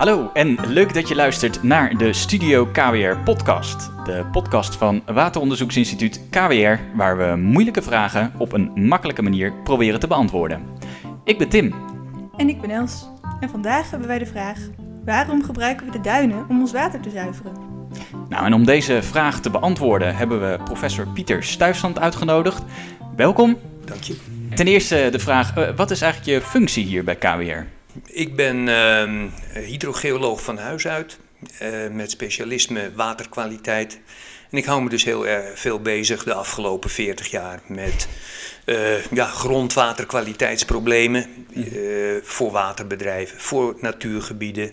Hallo en leuk dat je luistert naar de Studio KWR podcast. De podcast van Wateronderzoeksinstituut KWR waar we moeilijke vragen op een makkelijke manier proberen te beantwoorden. Ik ben Tim. En ik ben Els. En vandaag hebben wij de vraag: waarom gebruiken we de duinen om ons water te zuiveren? Nou, en om deze vraag te beantwoorden hebben we professor Pieter Stuyfsand uitgenodigd. Welkom. Dank je. Ten eerste de vraag, eh, wat is eigenlijk je functie hier bij KWR? Ik ben uh, hydrogeoloog van huis uit, uh, met specialisme waterkwaliteit. En ik hou me dus heel erg veel bezig de afgelopen 40 jaar met uh, ja, grondwaterkwaliteitsproblemen voor waterbedrijven, voor natuurgebieden,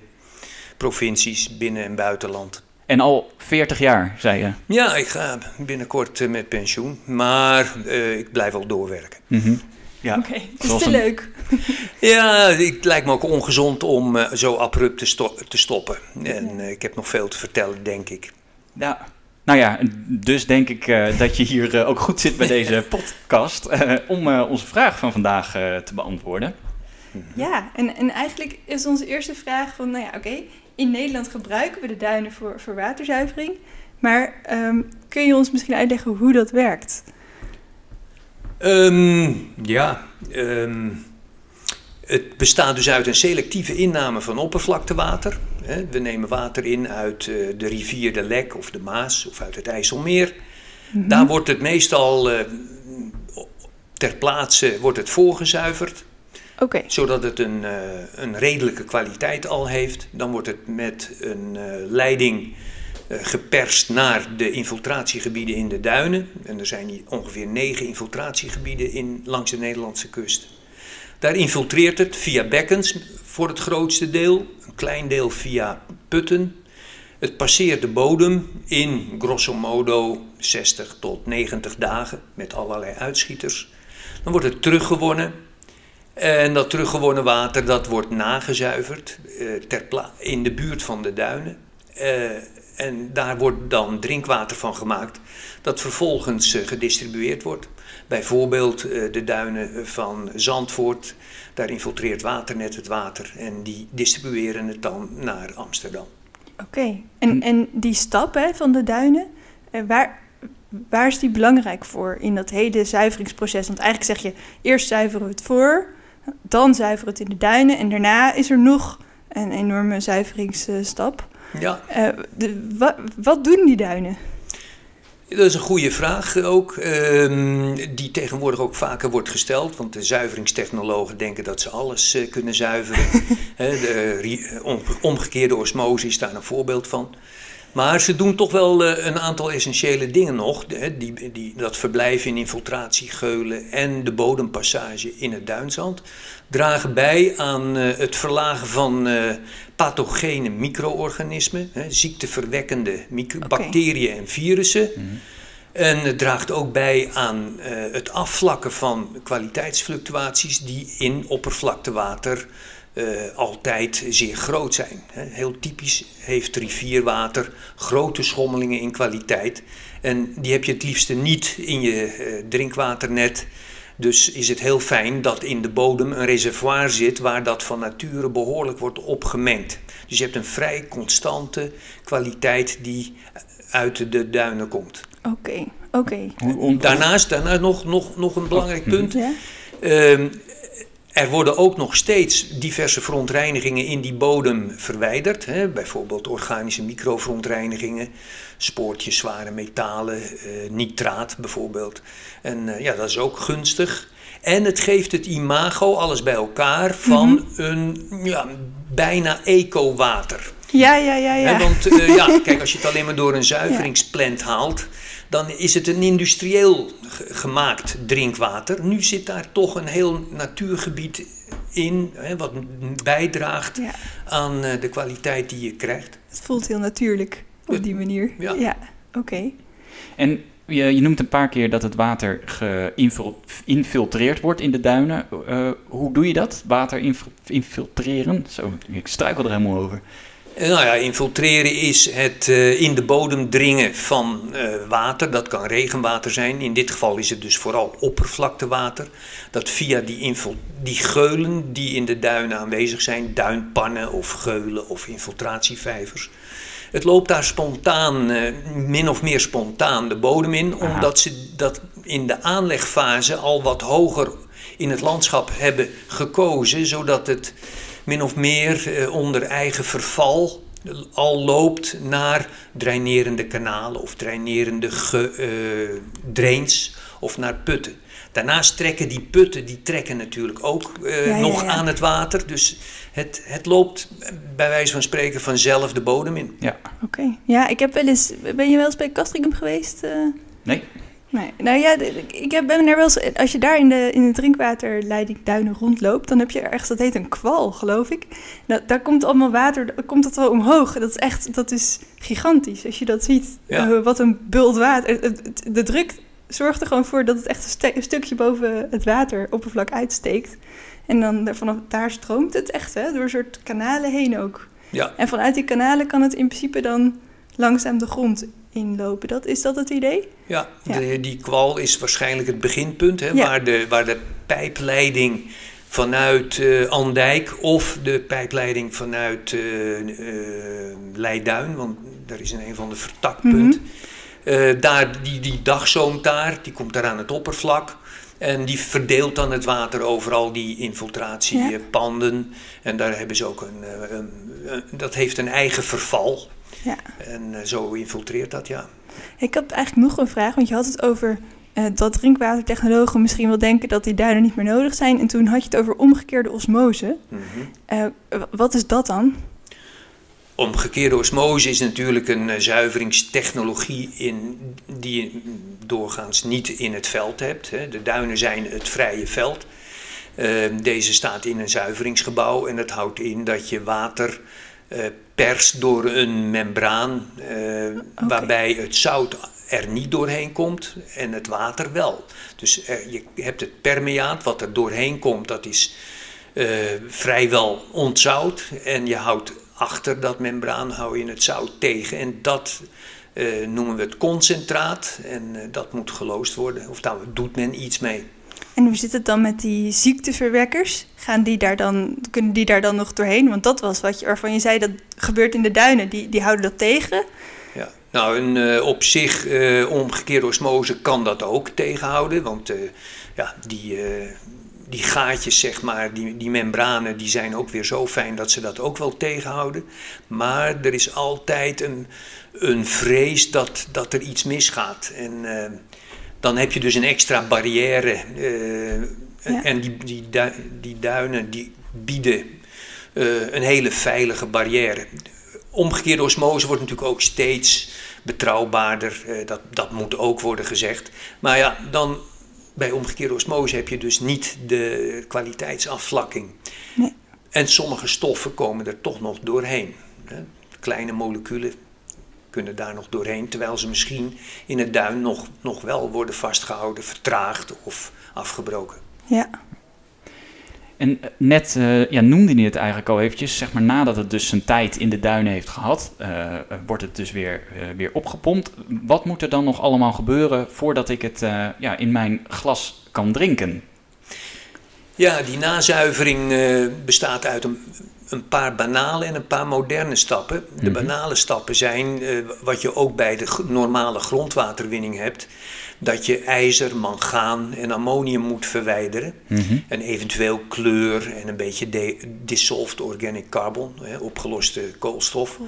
provincies binnen- en buitenland. En al 40 jaar, zei je? Ja, ik ga binnenkort met pensioen, maar ik blijf wel doorwerken. Mm -hmm. Ja. Oké, okay, is te leuk. Ja, het lijkt me ook ongezond om uh, zo abrupt te, sto te stoppen. En uh, ik heb nog veel te vertellen, denk ik. Ja, nou ja, dus denk ik uh, dat je hier ook goed zit bij deze podcast om onze vraag van vandaag te beantwoorden. Ja, en, en eigenlijk is onze eerste vraag van, nou ja, oké, okay, in Nederland gebruiken we de duinen voor, voor waterzuivering. Maar um, kun je ons misschien uitleggen hoe dat werkt? Um, ja, um, het bestaat dus uit een selectieve inname van oppervlaktewater. We nemen water in uit de rivier de Lek of de Maas of uit het IJsselmeer. Mm -hmm. Daar wordt het meestal uh, ter plaatse wordt het voorgezuiverd. Okay. Zodat het een, uh, een redelijke kwaliteit al heeft. Dan wordt het met een leiding geperst naar de infiltratiegebieden in de duinen. En er zijn ongeveer negen infiltratiegebieden in, langs de Nederlandse kust. Daar infiltreert het via bekkens voor het grootste deel, een klein deel via putten. Het passeert de bodem in grosso modo 60 tot 90 dagen met allerlei uitschieters. Dan wordt het teruggewonnen. En dat teruggewonnen water dat wordt nagezuiverd uh, ter in de buurt van de duinen. Uh, en daar wordt dan drinkwater van gemaakt, dat vervolgens uh, gedistribueerd wordt. Bijvoorbeeld uh, de duinen van Zandvoort, daar infiltreert Waternet het water en die distribueren het dan naar Amsterdam. Oké, en, en die stap hè, van de duinen, waar, waar is die belangrijk voor in dat hele zuiveringsproces? Want eigenlijk zeg je, eerst zuiveren we het voor, dan zuiveren we het in de duinen en daarna is er nog een enorme zuiveringsstap. Ja. Uh, de, wat, wat doen die duinen? Dat is een goede vraag ook, um, die tegenwoordig ook vaker wordt gesteld. Want de zuiveringstechnologen denken dat ze alles uh, kunnen zuiveren. de omgekeerde osmose is daar een voorbeeld van. Maar ze doen toch wel uh, een aantal essentiële dingen nog. Hè, die, die, dat verblijf in infiltratiegeulen en de bodempassage in het duinzand dragen bij aan uh, het verlagen van uh, pathogene micro-organismen, hè, ziekteverwekkende micro okay. bacteriën en virussen. Mm -hmm. En het draagt ook bij aan uh, het afvlakken van kwaliteitsfluctuaties die in oppervlaktewater uh, altijd zeer groot zijn. Heel typisch heeft rivierwater grote schommelingen in kwaliteit. En die heb je het liefste niet in je uh, drinkwaternet. Dus is het heel fijn dat in de bodem een reservoir zit waar dat van nature behoorlijk wordt opgemengd. Dus je hebt een vrij constante kwaliteit die uit de duinen komt. Oké, okay, oké. Okay. Daarnaast, daarnaast nog, nog, nog een belangrijk punt. Ja? Uh, er worden ook nog steeds diverse verontreinigingen in die bodem verwijderd. Hè? Bijvoorbeeld organische microverontreinigingen, spoortjes, zware metalen, eh, nitraat bijvoorbeeld. En uh, ja, dat is ook gunstig. En het geeft het imago, alles bij elkaar, van mm -hmm. een ja, bijna eco-water. Ja, ja, ja. ja. Hè, want uh, ja, kijk, als je het alleen maar door een zuiveringsplant haalt, dan is het een industrieel gemaakt drinkwater. Nu zit daar toch een heel natuurgebied in, hè, wat bijdraagt ja. aan uh, de kwaliteit die je krijgt. Het voelt heel natuurlijk op die manier. Ja, ja. oké. Okay. En je, je, noemt een paar keer dat het water geïnfiltreerd wordt in de duinen. Uh, hoe doe je dat? Water infiltreren? Zo, ik struikel er helemaal over. Eh, nou ja, infiltreren is het uh, in de bodem dringen van uh, water. Dat kan regenwater zijn. In dit geval is het dus vooral oppervlaktewater. Dat via die, die geulen die in de duinen aanwezig zijn, duinpannen of geulen of infiltratievijvers. Het loopt daar spontaan, min of meer spontaan de bodem in, omdat ze dat in de aanlegfase al wat hoger in het landschap hebben gekozen, zodat het min of meer eh, onder eigen verval al loopt naar drainerende kanalen of drainerende ge, uh, drains of naar putten. Daarnaast trekken die putten, die trekken natuurlijk ook uh, nog ja, ja. aan het water. Dus het, het loopt bij wijze van spreken vanzelf de bodem in. Ja. Oké. Ja, ik heb wel eens... Ben je wel eens bij Castricum geweest? Uh... Nee. Nee, nou ja, ik ben er wel eens, als je daar in de, in de drinkwaterleiding duinen rondloopt, dan heb je ergens, dat heet een kwal, geloof ik. Nou, daar komt allemaal water, komt dat wel omhoog. Dat is echt, dat is gigantisch als je dat ziet. Ja. Uh, wat een bult water. De druk zorgt er gewoon voor dat het echt een, een stukje boven het wateroppervlak uitsteekt. En dan vanaf daar stroomt het echt, hè, door een soort kanalen heen ook. Ja. En vanuit die kanalen kan het in principe dan langzaam de grond inlopen. Dat, is dat het idee? Ja, De, die kwal is waarschijnlijk het beginpunt, hè, waar, de, waar de pijpleiding vanuit uh, Andijk of de pijpleiding vanuit uh, uh, Leiduin, want daar is een een van de vertakpunt. Mm daar, die, die dagzoom daar, die komt daar aan het oppervlak. En die verdeelt dan het water over al die infiltratiepanden. En daar hebben ze ook een, een, een, Dat heeft een eigen verval. Ja. En uh, zo infiltreert dat, ja. Ik heb eigenlijk nog een vraag, want je had het over uh, dat drinkwatertechnologen misschien wel denken dat die duinen niet meer nodig zijn. En toen had je het over omgekeerde osmose. Mm -hmm. uh, wat is dat dan? Omgekeerde osmose is natuurlijk een zuiveringstechnologie in, die je doorgaans niet in het veld hebt. Hè. De duinen zijn het vrije veld. deze staat in een zuiveringsgebouw en dat houdt in dat je water pers door een membraan okay. waarbij het zout er niet doorheen komt en het water wel. Dus er, je hebt het permeaat, wat er doorheen komt, dat is uh, vrijwel ontzout. En je houdt achter dat membraan hou je het zout tegen. En dat uh, noemen we het concentraat. En uh, dat moet geloosd worden, of daar doet men iets mee. En hoe zit het dan met die ziekteverwekkers? Gaan die daar dan, kunnen die daar dan nog doorheen? Want dat was wat je, waarvan je zei dat gebeurt in de duinen. Die, die houden dat tegen. Ja, nou een, uh, op zich uh, omgekeerde osmose kan dat ook tegenhouden. Want uh, ja, die, die gaatjes, zeg maar, die, die membranen, die zijn ook weer zo fijn dat ze dat ook wel tegenhouden. Maar er is altijd een, een vrees dat, dat er iets misgaat. En dan heb je dus een extra barrière. Ja. En die, die, die duinen die bieden uh, een hele veilige barrière. Omgekeerde osmose wordt natuurlijk ook steeds betrouwbaarder. Uh, dat, dat moet ook worden gezegd. Maar ja, dan bij omgekeerde osmose heb je dus niet de kwaliteitsafvlakking. Nee. En sommige stoffen komen er toch nog doorheen. Kleine moleculen kunnen daar nog doorheen, terwijl ze misschien in het duin nog, nog wel worden vastgehouden, vertraagd of afgebroken. Ja. En eh, net uh, ja, noemde hij het eigenlijk al eventjes, zeg maar nadat het dus zijn tijd in de duinen heeft gehad, uh, wordt het dus weer, uh, weer opgepompt. Wat moet er dan nog allemaal gebeuren voordat ik het ja, in mijn glas kan drinken? Ja, die nazuivering bestaat uit een, een paar banale en een paar moderne stappen. De mhm. banale stappen zijn uh, wat je ook bij de normale grondwaterwinning hebt. Dat je ijzer, mangaan en ammonium moet verwijderen. Mm -hmm. En eventueel kleur en een beetje dissolved organic carbon, hè, opgeloste koolstof.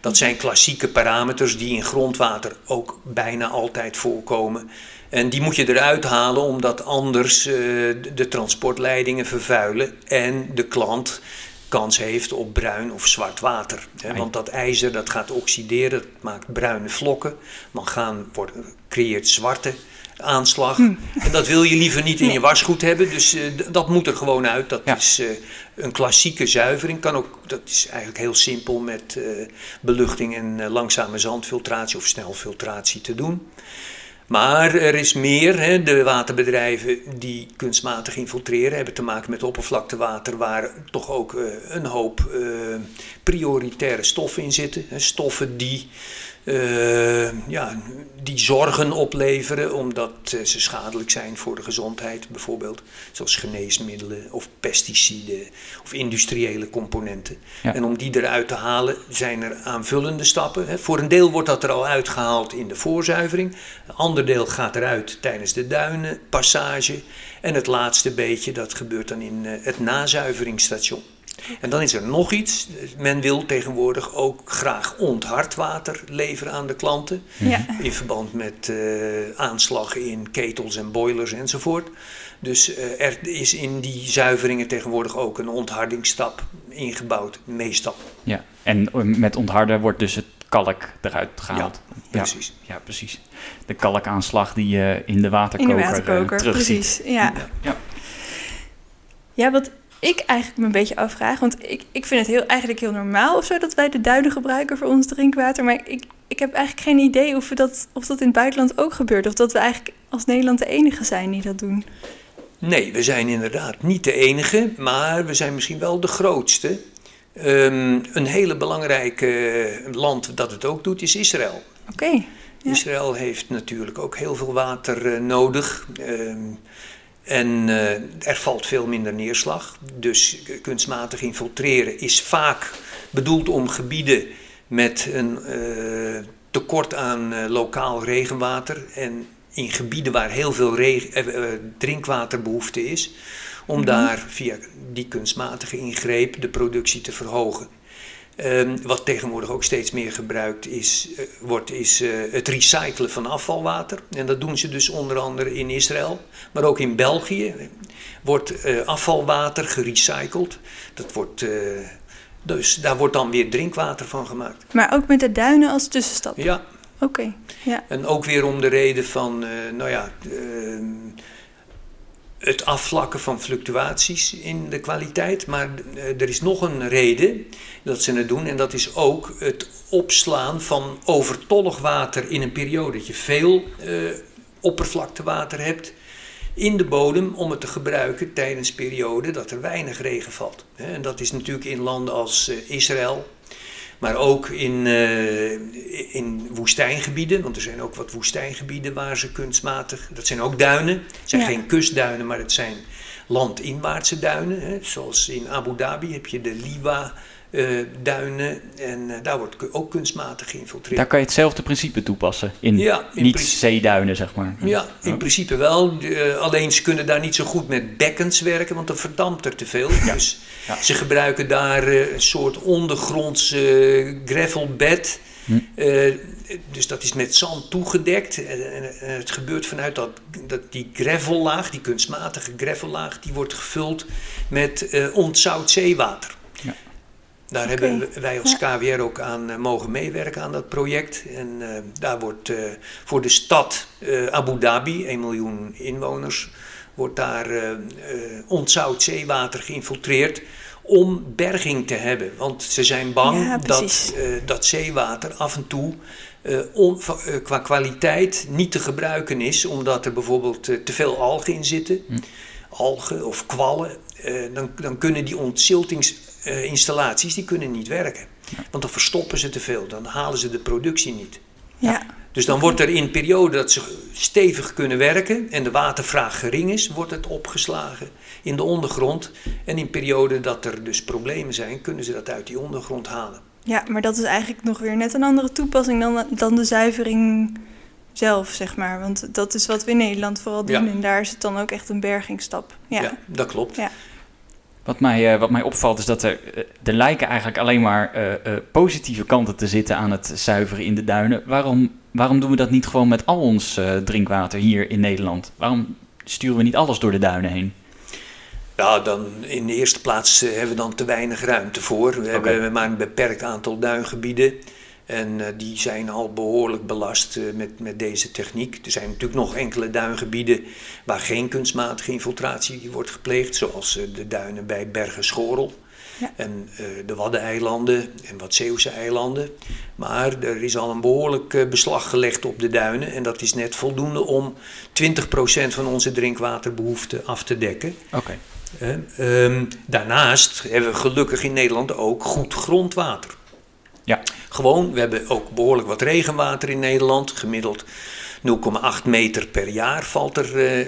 Dat zijn klassieke parameters die in grondwater ook bijna altijd voorkomen. En die moet je eruit halen omdat anders uh, de transportleidingen vervuilen en de klant kans heeft op bruin of zwart water. Hè? Want dat ijzer dat gaat oxideren, dat maakt bruine vlokken. Mangaan wordt, creëert zwarte aanslag. Hm. En dat wil je liever niet in je wasgoed hebben, dus uh, dat moet er gewoon uit. Dat ja. is uh, een klassieke zuivering. Kan ook, dat is eigenlijk heel simpel met uh, beluchting en langzame zandfiltratie of snelfiltratie te doen. Maar er is meer. Hè. De waterbedrijven die kunstmatig infiltreren hebben te maken met oppervlaktewater waar toch ook uh, een hoop uh, prioritaire stoffen in zitten. Hè. Stoffen die uh, ja, die zorgen opleveren omdat uh, ze schadelijk zijn voor de gezondheid, bijvoorbeeld. Zoals geneesmiddelen of pesticiden of industriële componenten. Ja. En om die eruit te halen zijn er aanvullende stappen. Hè. Voor een deel wordt dat er al uitgehaald in de voorzuivering. Een ander deel gaat eruit tijdens de duinenpassage. En het laatste beetje, dat gebeurt dan in uh, het nazuiveringsstation. En dan is er nog iets. Men wil tegenwoordig ook graag onthard water leveren aan de klanten. Ja. In verband met uh, aanslagen in ketels en boilers enzovoort. Dus uh, er is in die zuiveringen tegenwoordig ook een onthardingstap ingebouwd, meestal. Ja, en met ontharden wordt dus het kalk eruit gehaald. Ja, precies. Ja, ja precies. De kalkaanslag die je in de waterkoker, in de waterkoker uh, terugziet. Precies, ja. Ja. ja, wat ik eigenlijk me een beetje afvraag, want ik, ik vind het heel, eigenlijk heel normaal of zo dat wij de duinen gebruiken voor ons drinkwater, maar ik, ik heb eigenlijk geen idee of, we dat, of dat in het buitenland ook gebeurt, of dat we eigenlijk als Nederland de enige zijn die dat doen. Nee, we zijn inderdaad niet de enige, maar we zijn misschien wel de grootste. Um, een hele belangrijke land dat het ook doet is Israël. Oké. Okay, ja. Israël heeft natuurlijk ook heel veel water uh, nodig. Um, en uh, er valt veel minder neerslag. Dus kunstmatig infiltreren is vaak bedoeld om gebieden met een uh, tekort aan uh, lokaal regenwater. En in gebieden waar heel veel drinkwaterbehoefte is, om mm-hmm. daar via die kunstmatige ingreep de productie te verhogen. Um, wat tegenwoordig ook steeds meer gebruikt is, uh, wordt, is uh, het recyclen van afvalwater. En dat doen ze dus onder andere in Israël, maar ook in België wordt uh, afvalwater gerecycled. Dat wordt, dus daar wordt dan weer drinkwater van gemaakt. Maar ook met de duinen als tussenstap? Ja. Oké, okay. ja. En ook weer om de reden van, nou ja ehm, het afvlakken van fluctuaties in de kwaliteit. Maar er is nog een reden dat ze het doen. En dat is ook het opslaan van overtollig water in een periode. Dat je veel uh, oppervlaktewater hebt in de bodem om het te gebruiken tijdens perioden dat er weinig regen valt. En dat is natuurlijk in landen als uh, Israël, maar ook in, uh, in woestijngebieden, want er zijn ook wat woestijngebieden waar ze kunstmatig, dat zijn ook duinen, het zijn ja. geen kustduinen, maar het zijn landinwaartse duinen. Hè. Zoals in Abu Dhabi heb je de Liwa. Uh, duinen en uh, daar wordt ook kunstmatig geïnfiltreerd. Daar kan je hetzelfde principe toepassen, in, ja, in niet zeeduinen zeg maar. Ja, in ja. principe wel. Uh, alleen ze kunnen daar niet zo goed met bekkens werken, want dan verdampt er te veel. Ja. Dus ja. ze gebruiken daar een soort ondergronds gravelbed. Hm. dus dat is met zand toegedekt. En, en het gebeurt vanuit dat, dat die gravellaag, die kunstmatige gravellaag, die wordt gevuld met ontzout zeewater. Daar okay. hebben wij als KWR ook aan uh, mogen meewerken aan dat project. En uh, daar wordt uh, voor de stad Abu Dhabi, 1 miljoen inwoners, wordt daar ontzout zeewater geïnfiltreerd om berging te hebben. Want ze zijn bang ja, dat, dat zeewater af en toe on, qua kwaliteit niet te gebruiken is, omdat er bijvoorbeeld te veel algen in zitten. Hm. Algen of kwallen. dan, dan kunnen die ontziltings uh, installaties die kunnen niet werken. Ja. Want dan verstoppen ze te veel, dan halen ze de productie niet. Ja. Dus dan wordt er in een periode dat ze stevig kunnen werken en de watervraag gering is, wordt het opgeslagen in de ondergrond. En in periode dat er dus problemen zijn, kunnen ze dat uit die ondergrond halen. Ja, maar dat is eigenlijk nog weer net een andere toepassing dan, dan de zuivering zelf, zeg maar. Want dat is wat we in Nederland vooral doen. Ja. En daar is het dan ook echt een bergingsstap. Ja, ja dat klopt. Ja. Wat mij, uh, wat mij opvalt is dat er, er lijken eigenlijk alleen maar uh, uh, positieve kanten te zitten aan het zuiveren in de duinen. Waarom, waarom doen we dat niet gewoon met al ons drinkwater hier in Nederland? Waarom sturen we niet alles door de duinen heen? Ja, dan in de eerste plaats hebben we dan te weinig ruimte voor. We okay. hebben maar een beperkt aantal duingebieden. En uh, die zijn al behoorlijk belast uh, met, met deze techniek. Er zijn natuurlijk nog enkele duingebieden waar geen kunstmatige infiltratie wordt gepleegd, zoals uh, de duinen bij Bergen Schorel. Ja. En eh, de Waddeneilanden en wat Zeeuwse eilanden. Maar er is al een behoorlijk eh, beslag gelegd op de duinen. En dat is net voldoende om 20% van onze drinkwaterbehoefte af te dekken. Oké. Ehm, daarnaast hebben we gelukkig in Nederland ook goed grondwater. Ja. Gewoon, we hebben ook behoorlijk wat regenwater in Nederland. Gemiddeld 0,8 meter per jaar valt er eh,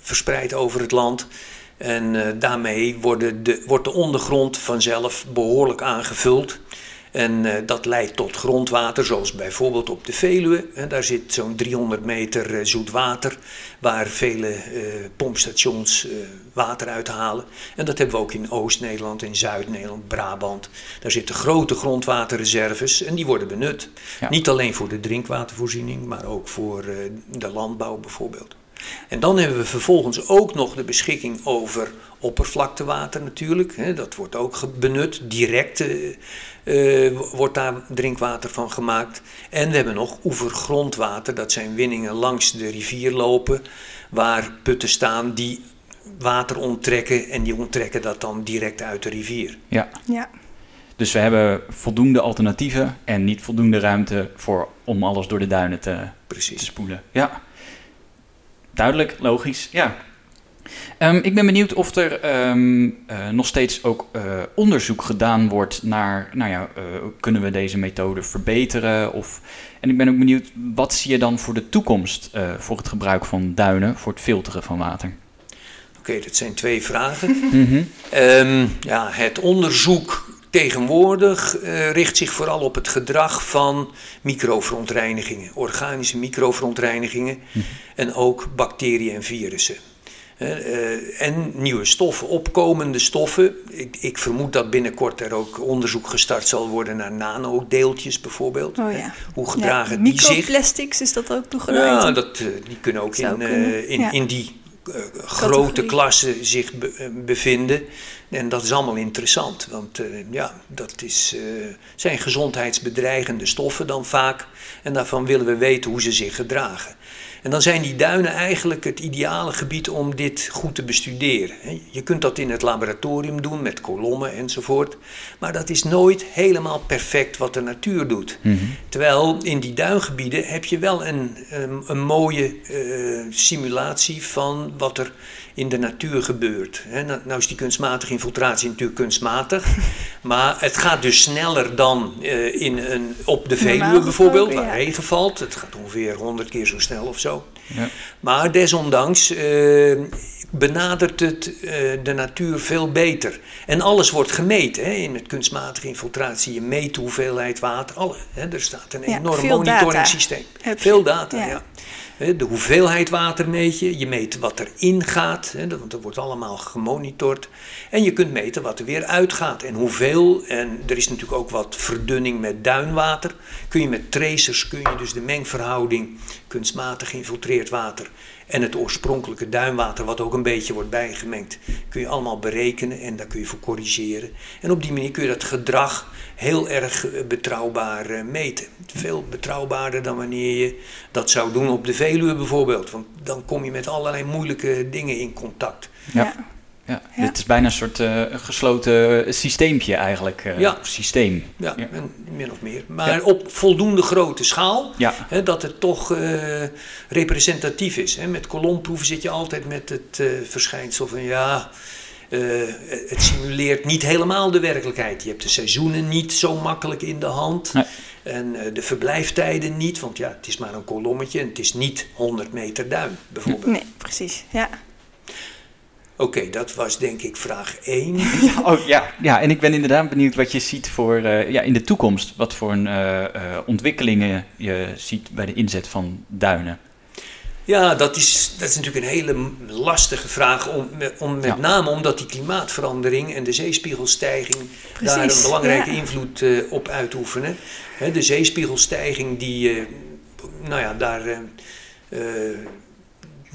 verspreid over het land. En eh, daarmee de, wordt de ondergrond vanzelf behoorlijk aangevuld. En eh, dat leidt tot grondwater, zoals bijvoorbeeld op de Veluwe. Daar zit zo'n 300 meter eh, zoet water, waar vele eh, pompstations water uithalen. En dat hebben we ook in Oost-Nederland, in Zuid-Nederland, Brabant. Daar zitten grote grondwaterreserves en die worden benut. Ja. Niet alleen voor de drinkwatervoorziening, maar ook voor de landbouw bijvoorbeeld. En dan hebben we vervolgens ook nog de beschikking over oppervlaktewater natuurlijk. Hè, dat wordt ook benut. Direct eh, eh, wordt daar drinkwater van gemaakt. En we hebben nog oevergrondwater. Dat zijn winningen langs de rivier lopen. Waar putten staan die water onttrekken. En die onttrekken dat dan direct uit de rivier. Ja. Ja. Dus we hebben voldoende alternatieven en niet voldoende ruimte voor, om alles door de duinen te, te Precies. spoelen. Ja. Duidelijk, logisch, ja. Ehm, ik ben benieuwd of er ehm, eh, nog steeds ook eh, onderzoek gedaan wordt naar, nou ja, eh, kunnen we deze methode verbeteren? Of, en ik ben ook benieuwd, wat zie je dan voor de toekomst voor het gebruik van duinen, voor het filteren van water? Oké, dat zijn twee vragen. Mhm. Ehm, ja, het onderzoek tegenwoordig richt zich vooral op het gedrag van microverontreinigingen, organische microverontreinigingen en ook bacteriën en virussen. Eh, en nieuwe stoffen, opkomende stoffen. Ik, ik vermoed dat binnenkort er ook onderzoek gestart zal worden naar nanodeeltjes bijvoorbeeld. Oh ja. Hoe gedragen Ja, die zich? Microplastics, is dat ook nog een Ja, dat, eh, die kunnen ook Zou in, eh, kunnen, in, ja. in die grote Categorie. klasse zich be- bevinden. En dat is allemaal interessant, want ja, dat is, zijn gezondheidsbedreigende stoffen dan vaak. En daarvan willen we weten hoe ze zich gedragen. En dan zijn die duinen eigenlijk het ideale gebied om dit goed te bestuderen. Je kunt dat in het laboratorium doen met kolommen enzovoort. Maar dat is nooit helemaal perfect wat de natuur doet. Terwijl in die duingebieden heb je wel een, een, een mooie eh, simulatie van wat er in de natuur gebeurt. Hè, nou, nou is die kunstmatige infiltratie natuurlijk kunstmatig. maar het gaat dus sneller dan eh, in een, op de Veluwe bijvoorbeeld, waar ja. regen valt. Het gaat ongeveer 100 keer zo snel of zo. Ja. Maar desondanks eh, benadert het eh, de natuur veel beter. En alles wordt gemeten. Hè? In met kunstmatige infiltratie, je meet de hoeveelheid water. Alle, hè? Er staat een Ja, enorm veel monitoring data systeem. heb je. Veel data, Ja. De hoeveelheid water meet je, je meet wat erin gaat, want dat wordt allemaal gemonitord. En je kunt meten wat er weer uitgaat en hoeveel. En er is natuurlijk ook wat verdunning met duinwater. Kun je met tracers, kun je dus de mengverhouding kunstmatig geïnfiltreerd water en het oorspronkelijke duinwater, wat ook een beetje wordt bijgemengd, kun je allemaal berekenen en daar kun je voor corrigeren. En op die manier kun je dat gedrag heel erg eh, betrouwbaar eh, meten. Veel betrouwbaarder dan wanneer je dat zou doen op de Veluwe bijvoorbeeld. Want dan kom je met allerlei moeilijke dingen in contact. Ja. Ja. Ja. Dit is bijna een soort eh, gesloten systeempje eigenlijk. eh, Ja. Systeem. Ja, Ja. En min of meer. Maar Ja. op voldoende grote schaal. Ja. Hè, dat het toch eh, representatief is. Hè. Met kolomproeven zit je altijd met het eh, verschijnsel van ja, eh, het simuleert niet helemaal de werkelijkheid. Je hebt de seizoenen niet zo makkelijk in de hand. Nee. En eh, de verblijftijden niet, want ja, het is maar een kolommetje en het is niet 100 meter duin bijvoorbeeld. Nee, precies. Ja. Oké, dat was denk ik vraag 1. Ja, oh, ja. ja, en ik ben inderdaad benieuwd wat je ziet voor, eh, ja, in de toekomst. Wat voor een, eh, eh, ontwikkelingen je ziet bij de inzet van duinen. Ja, dat is, dat is natuurlijk een hele lastige vraag. Om, met- om, met Ja. name omdat die klimaatverandering en de zeespiegelstijging daar een belangrijke ja. invloed eh, op uitoefenen. Hè, de zeespiegelstijging, die, eh, nou ja, daar,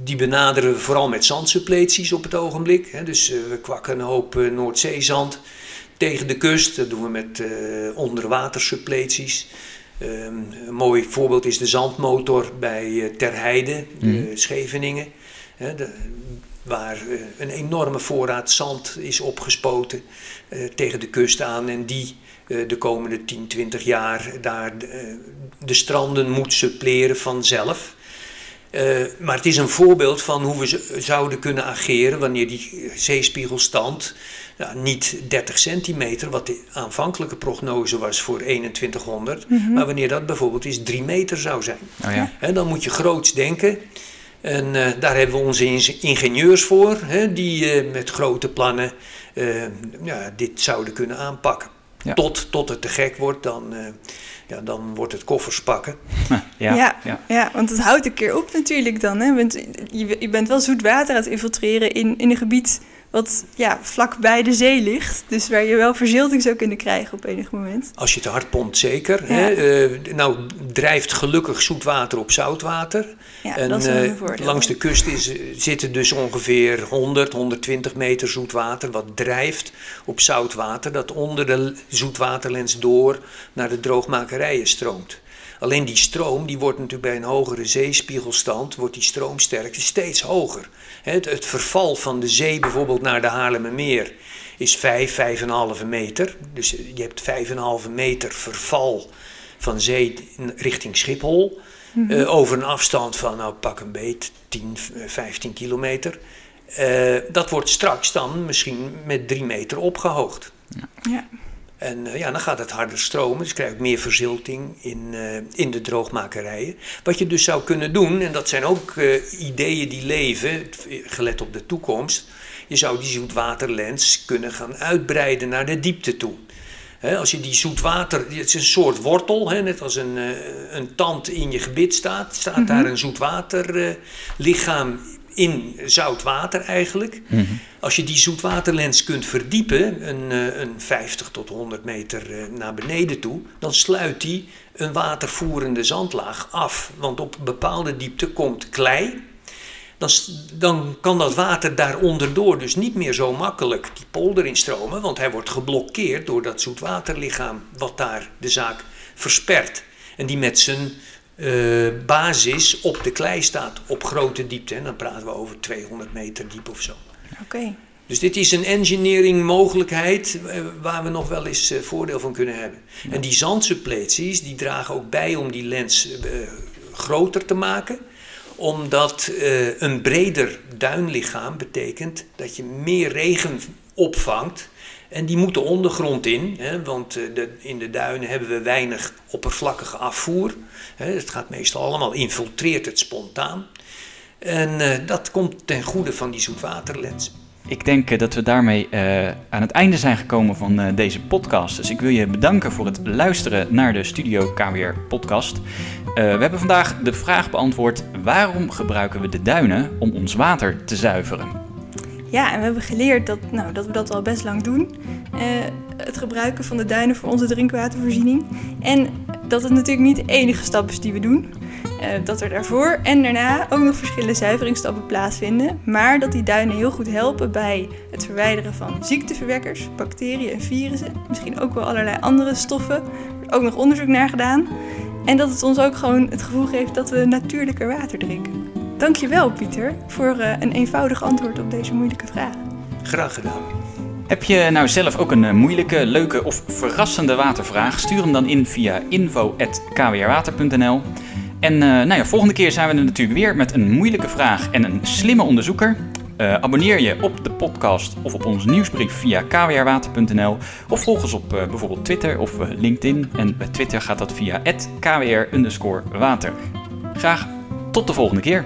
die benaderen we vooral met zandsuppleties op het ogenblik. Hè. Dus eh, we kwakken een hoop eh, Noordzeezand tegen de kust. Dat doen we met eh onderwatersuppleties. Ehm, een mooi voorbeeld is de zandmotor bij eh, Terheide, Mhm. Scheveningen. De- waar een enorme voorraad zand is opgespoten tegen de kust aan en die de komende 10, 20 jaar daar de stranden moet suppleren vanzelf. Uh, maar het is een voorbeeld van hoe we zouden kunnen ageren wanneer die zeespiegelstand ja, niet 30 centimeter, wat de aanvankelijke prognose was voor 2100, mm -hmm. maar wanneer dat bijvoorbeeld eens 3 meter zou zijn. Oh ja. He, dan moet je groots denken. En uh, daar hebben we onze ingenieurs voor, he, die uh, met grote plannen ja, dit zouden kunnen aanpakken. Ja. Tot, tot het te gek wordt, dan ja, dan wordt het koffers pakken. Ja, ja, ja. ja want het houdt een keer op natuurlijk dan. Hè? Want je, je bent wel zoet water aan het infiltreren in, in een gebied wat ja, vlak bij de zee ligt. Dus waar je wel verzilting zou kunnen krijgen op enig moment. Als je te hard pompt, zeker. Hè? Uh, nou drijft gelukkig zoetwater op zoutwater. Ja, en, dat is een uh, langs de kust is, zitten dus ongeveer 100, 120 meter zoetwater... wat drijft op zoutwater dat onder de zoetwaterlens door naar de droogmakerijen stroomt. Alleen die stroom, die wordt natuurlijk bij een hogere zeespiegelstand, wordt die stroomsterkte steeds hoger. Het, het verval van de zee bijvoorbeeld naar de Haarlemmermeer is 5, 5,5 meter. Dus je hebt 5,5 meter verval van zee richting Schiphol. Mm -hmm. uh, over een afstand van, nou pak een beet, 10, 15 kilometer. Uh, dat wordt straks dan misschien met 3 meter opgehoogd. Ja. ja. En uh, ja, dan gaat het harder stromen, dus krijg je meer verzilting in, uh, in de droogmakerijen. Wat je dus zou kunnen doen, en dat zijn ook uh, ideeën die leven, gelet op de toekomst. Je zou die zoetwaterlens kunnen gaan uitbreiden naar de diepte toe. He, als je die zoetwater, het is een soort wortel, he, net als een, een tand in je gebit staat, staat mm -hmm. daar een zoetwaterlichaam in zout water eigenlijk. Mm -hmm. Als je die zoetwaterlens kunt verdiepen, een, eh, een 50 tot 100 meter eh, naar beneden toe, dan sluit die een watervoerende zandlaag af. Want op bepaalde diepte komt klei. Dan, dan kan dat water daaronder door dus niet meer zo makkelijk die polder instromen, want hij wordt geblokkeerd door dat zoetwaterlichaam wat daar de zaak verspert. En die met zijn uh, basis op de klei staat op grote diepte. En dan praten we over 200 meter diep of zo. Oké. Dus dit is een engineering mogelijkheid uh, waar we nog wel eens uh, voordeel van kunnen hebben. Ja. En die zandsuppleties die dragen ook bij om die lens groter te maken. Omdat een breder duinlichaam betekent dat je meer regen opvangt en die moeten ondergrond in, hè, want eh, de, in de duinen hebben we weinig oppervlakkige afvoer. Hè, het gaat meestal allemaal, infiltreert het spontaan. En uh, dat komt ten goede van die zoetwaterlens. Ik denk uh, dat we daarmee aan het einde zijn gekomen van deze podcast. Dus ik wil je bedanken voor het luisteren naar de Studio KWR podcast. we hebben vandaag de vraag beantwoord: waarom gebruiken we de duinen om ons water te zuiveren? Ja, en we hebben geleerd dat, nou, dat we dat al best lang doen. Uh, het gebruiken van de duinen voor onze drinkwatervoorziening. En dat het natuurlijk niet de enige stap is die we doen. Uh, dat er daarvoor en daarna ook nog verschillende zuiveringsstappen plaatsvinden. Maar dat die duinen heel goed helpen bij het verwijderen van ziekteverwekkers, bacteriën en virussen. Misschien ook wel allerlei andere stoffen. Er wordt ook nog onderzoek naar gedaan. En dat het ons ook gewoon het gevoel geeft dat we natuurlijker water drinken. Dankjewel Pieter voor uh, een eenvoudig antwoord op deze moeilijke vraag. Graag gedaan. Heb je nou zelf ook een uh, moeilijke, leuke of verrassende watervraag? Stuur hem dan in via info.kwrwater.nl. En uh, nou ja, volgende keer zijn we er natuurlijk weer met een moeilijke vraag en een slimme onderzoeker. abonneer je op de podcast of op onze nieuwsbrief via kwrwater.nl of volg ons op bijvoorbeeld Twitter of LinkedIn. En bij Twitter gaat dat via kwr water. Graag tot de volgende keer.